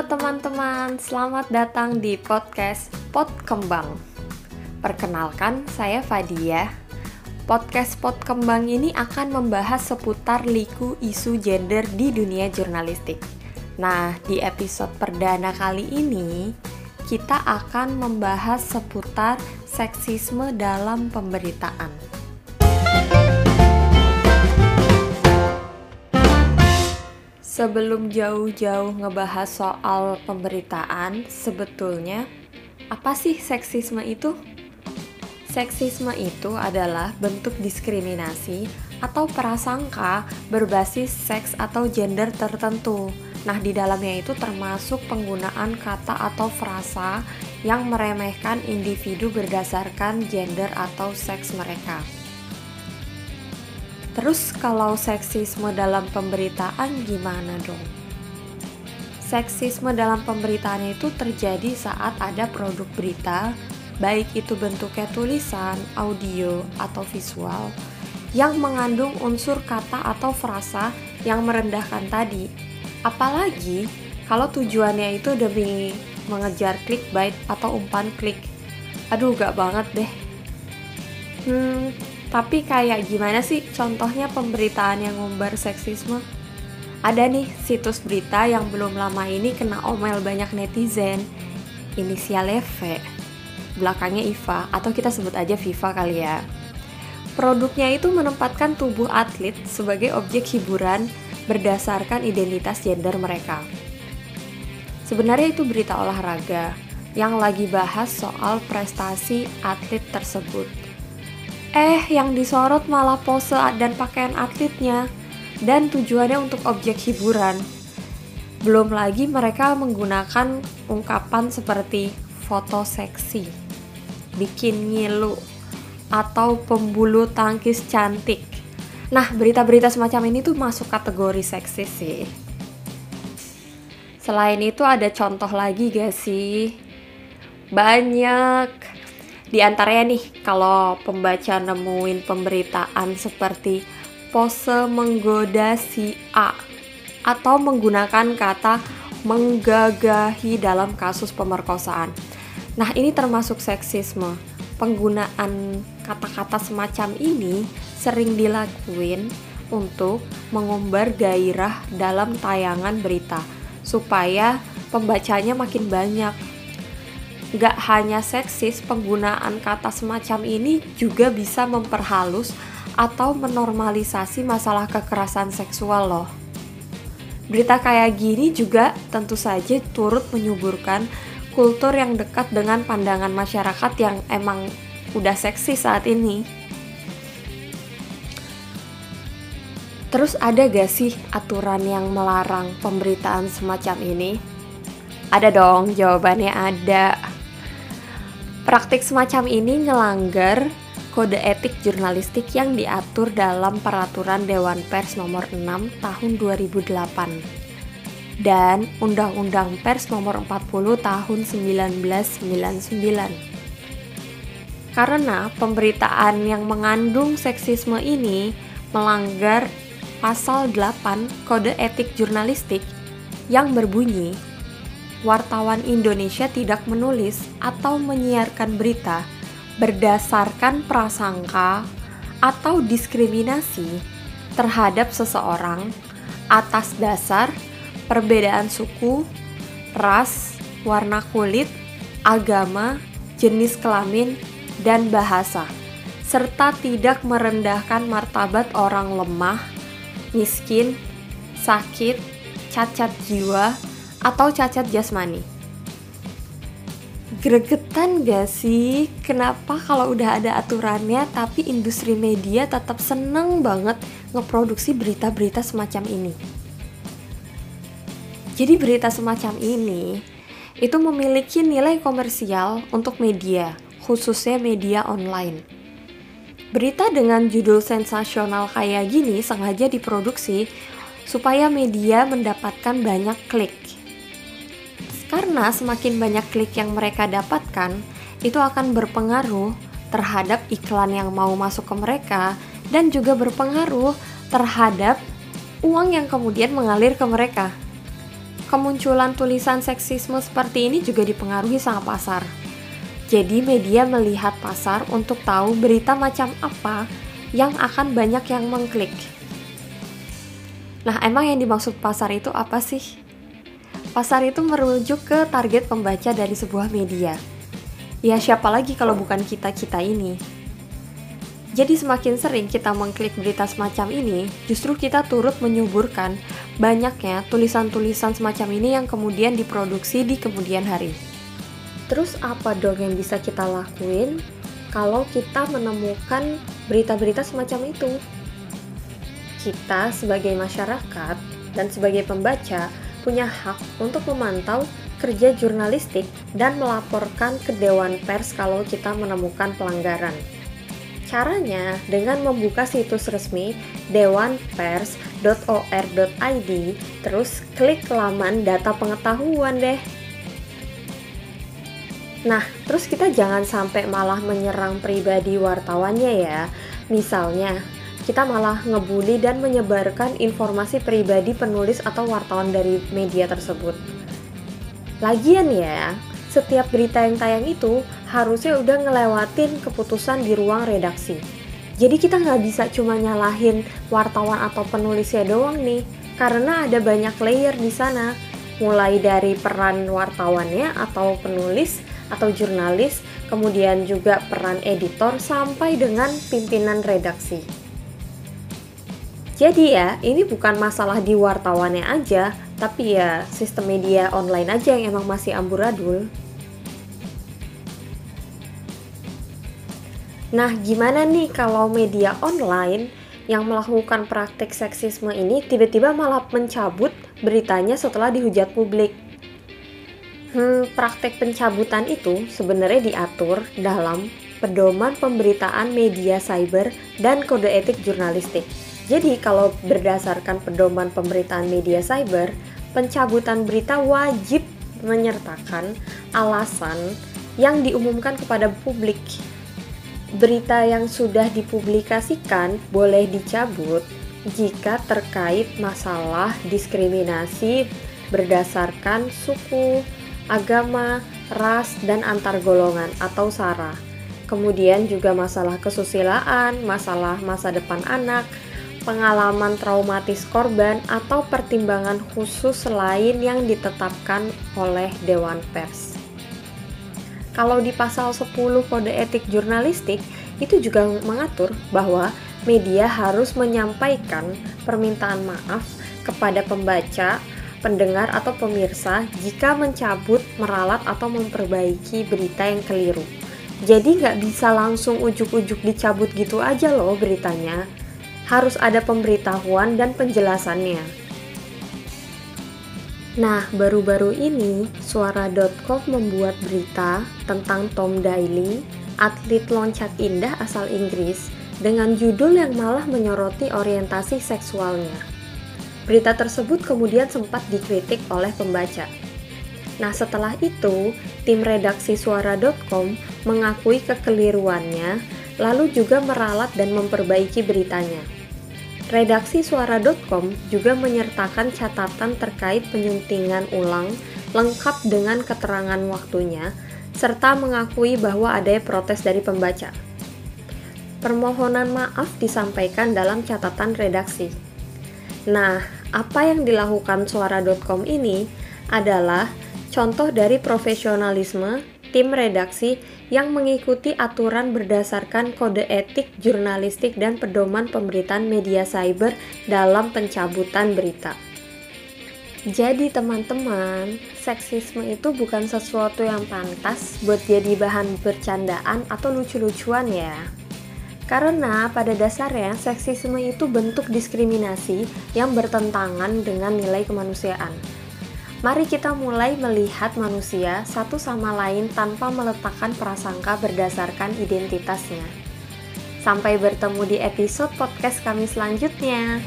Teman-teman, selamat datang di podcast Pot Kembang. Perkenalkan, saya Fadia. Podcast Pot Kembang ini akan membahas seputar liku isu gender di dunia jurnalistik. Nah, di episode perdana kali ini, kita akan membahas seputar seksisme dalam pemberitaan. Sebelum jauh-jauh ngebahas soal pemberitaan, sebetulnya apa sih seksisme itu? Seksisme itu adalah bentuk diskriminasi atau prasangka berbasis seks atau gender tertentu. Nah, di dalamnya itu termasuk penggunaan kata atau frasa yang meremehkan individu berdasarkan gender atau seks mereka. Terus kalau seksisme dalam pemberitaan gimana dong? Seksisme dalam pemberitaan itu terjadi saat ada produk berita, baik itu bentuknya tulisan, audio, atau visual, yang mengandung unsur kata atau frasa yang merendahkan tadi. Apalagi kalau tujuannya itu demi mengejar clickbait atau umpan klik. Aduh, gak banget deh. Hmm, tapi kayak gimana sih contohnya pemberitaan yang ngumbar seksisme? Ada nih situs berita yang belum lama ini kena omel banyak netizen. Inisialnya V, belakangnya Iva, atau kita sebut aja Viva kali ya. Produknya itu menempatkan tubuh atlet sebagai objek hiburan berdasarkan identitas gender mereka. Sebenarnya itu berita olahraga yang lagi bahas soal prestasi atlet tersebut Eh, yang disorot malah pose dan pakaian atletnya, dan tujuannya untuk objek hiburan. Belum lagi mereka menggunakan ungkapan seperti foto seksi, bikin ngilu, atau pembulu tangkis cantik. Nah, berita-berita semacam ini tuh masuk kategori seksis sih. Selain itu ada contoh lagi gak sih? Banyak di antaranya nih, kalau pembaca nemuin pemberitaan seperti pose menggoda si A atau menggunakan kata menggagahi dalam kasus pemerkosaan. Nah, ini termasuk seksisme. Penggunaan kata-kata semacam ini sering dilakuin untuk mengumbar gairah dalam tayangan berita supaya pembacanya makin banyak Gak hanya seksis, penggunaan kata semacam ini juga bisa memperhalus atau menormalisasi masalah kekerasan seksual loh. Berita kayak gini juga tentu saja turut menyuburkan kultur yang dekat dengan pandangan masyarakat yang emang udah seksi saat ini. Terus ada gak sih aturan yang melarang pemberitaan semacam ini? Ada dong, jawabannya ada. Praktik semacam ini ngelanggar kode etik jurnalistik yang diatur dalam Peraturan Dewan Pers Nomor 6 Tahun 2008 dan Undang-Undang Pers Nomor 40 Tahun 1999. Karena pemberitaan yang mengandung seksisme ini melanggar pasal 8 Kode Etik Jurnalistik yang berbunyi wartawan Indonesia tidak menulis atau menyiarkan berita berdasarkan prasangka atau diskriminasi terhadap seseorang atas dasar perbedaan suku, ras, warna kulit, agama, jenis kelamin, dan bahasa, serta tidak merendahkan martabat orang lemah, miskin, sakit, cacat jiwa, atau cacat jasmani. Gregetan gak sih? Kenapa kalau udah ada aturannya tapi industri media tetap seneng banget ngeproduksi berita-berita semacam ini? Jadi berita semacam ini itu memiliki nilai komersial untuk media, khususnya media online. Berita dengan judul sensasional kayak gini sengaja diproduksi supaya media mendapatkan banyak klik karena semakin banyak klik yang mereka dapatkan, itu akan berpengaruh terhadap iklan yang mau masuk ke mereka dan juga berpengaruh terhadap uang yang kemudian mengalir ke mereka. kemunculan tulisan seksisme seperti ini juga dipengaruhi sama pasar. Jadi media melihat pasar untuk tahu berita macam apa yang akan banyak yang mengklik. Nah, emang yang dimaksud pasar itu apa sih? Pasar itu merujuk ke target pembaca dari sebuah media. Ya siapa lagi kalau bukan kita-kita ini? Jadi semakin sering kita mengklik berita semacam ini, justru kita turut menyuburkan banyaknya tulisan-tulisan semacam ini yang kemudian diproduksi di kemudian hari. Terus apa dong yang bisa kita lakuin kalau kita menemukan berita-berita semacam itu? Kita sebagai masyarakat dan sebagai pembaca punya hak untuk memantau kerja jurnalistik dan melaporkan ke Dewan Pers kalau kita menemukan pelanggaran. Caranya dengan membuka situs resmi dewanpers.or.id, terus klik laman data pengetahuan deh. Nah, terus kita jangan sampai malah menyerang pribadi wartawannya ya. Misalnya, kita malah ngebully dan menyebarkan informasi pribadi penulis atau wartawan dari media tersebut. Lagian ya, setiap berita yang tayang itu harusnya udah ngelewatin keputusan di ruang redaksi. Jadi kita nggak bisa cuma nyalahin wartawan atau penulisnya doang nih, karena ada banyak layer di sana, mulai dari peran wartawannya atau penulis, atau jurnalis, kemudian juga peran editor sampai dengan pimpinan redaksi. Jadi ya, ini bukan masalah di wartawannya aja, tapi ya sistem media online aja yang emang masih amburadul. Nah, gimana nih kalau media online yang melakukan praktik seksisme ini tiba-tiba malah mencabut beritanya setelah dihujat publik? Hmm, praktek pencabutan itu sebenarnya diatur dalam pedoman pemberitaan media cyber dan kode etik jurnalistik. Jadi kalau berdasarkan pedoman pemberitaan media cyber, pencabutan berita wajib menyertakan alasan yang diumumkan kepada publik. Berita yang sudah dipublikasikan boleh dicabut jika terkait masalah diskriminasi berdasarkan suku, agama, ras, dan antar golongan atau SARA. Kemudian juga masalah kesusilaan, masalah masa depan anak, pengalaman traumatis korban, atau pertimbangan khusus lain yang ditetapkan oleh Dewan Pers. Kalau di pasal 10 Kode Etik Jurnalistik, itu juga mengatur bahwa media harus menyampaikan permintaan maaf kepada pembaca pendengar atau pemirsa jika mencabut, meralat, atau memperbaiki berita yang keliru. Jadi nggak bisa langsung ujuk-ujuk dicabut gitu aja loh beritanya. Harus ada pemberitahuan dan penjelasannya. Nah, baru-baru ini suara.com membuat berita tentang Tom Daly, atlet loncat indah asal Inggris, dengan judul yang malah menyoroti orientasi seksualnya. Berita tersebut kemudian sempat dikritik oleh pembaca. Nah, setelah itu, tim redaksi suara.com mengakui kekeliruannya, lalu juga meralat dan memperbaiki beritanya. Redaksi suara.com juga menyertakan catatan terkait penyuntingan ulang lengkap dengan keterangan waktunya, serta mengakui bahwa ada protes dari pembaca. Permohonan maaf disampaikan dalam catatan redaksi. Nah, apa yang dilakukan suara.com ini adalah contoh dari profesionalisme tim redaksi yang mengikuti aturan berdasarkan kode etik jurnalistik dan pedoman pemberitaan media cyber dalam pencabutan berita. Jadi teman-teman, seksisme itu bukan sesuatu yang pantas buat jadi bahan bercandaan atau lucu-lucuan ya. Karena pada dasarnya seksisme itu bentuk diskriminasi yang bertentangan dengan nilai kemanusiaan. Mari kita mulai melihat manusia satu sama lain tanpa meletakkan prasangka berdasarkan identitasnya. Sampai bertemu di episode podcast kami selanjutnya.